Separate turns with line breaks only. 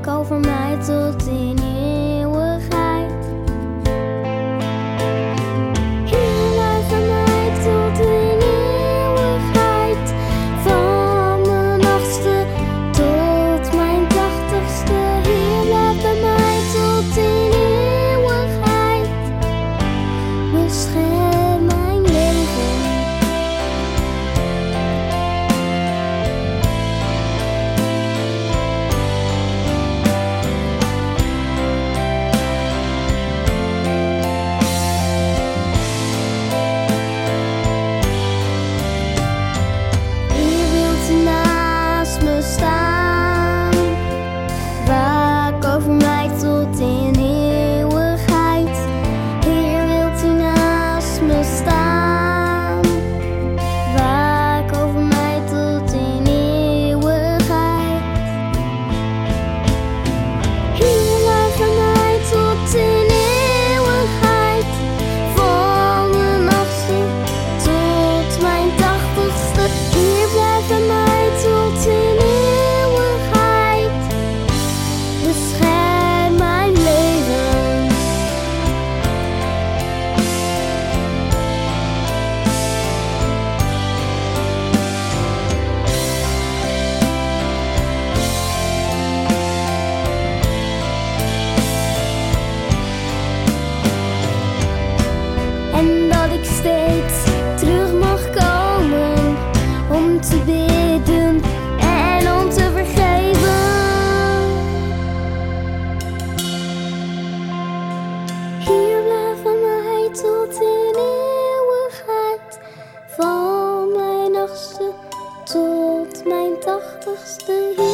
walk over my tootsie. stay here.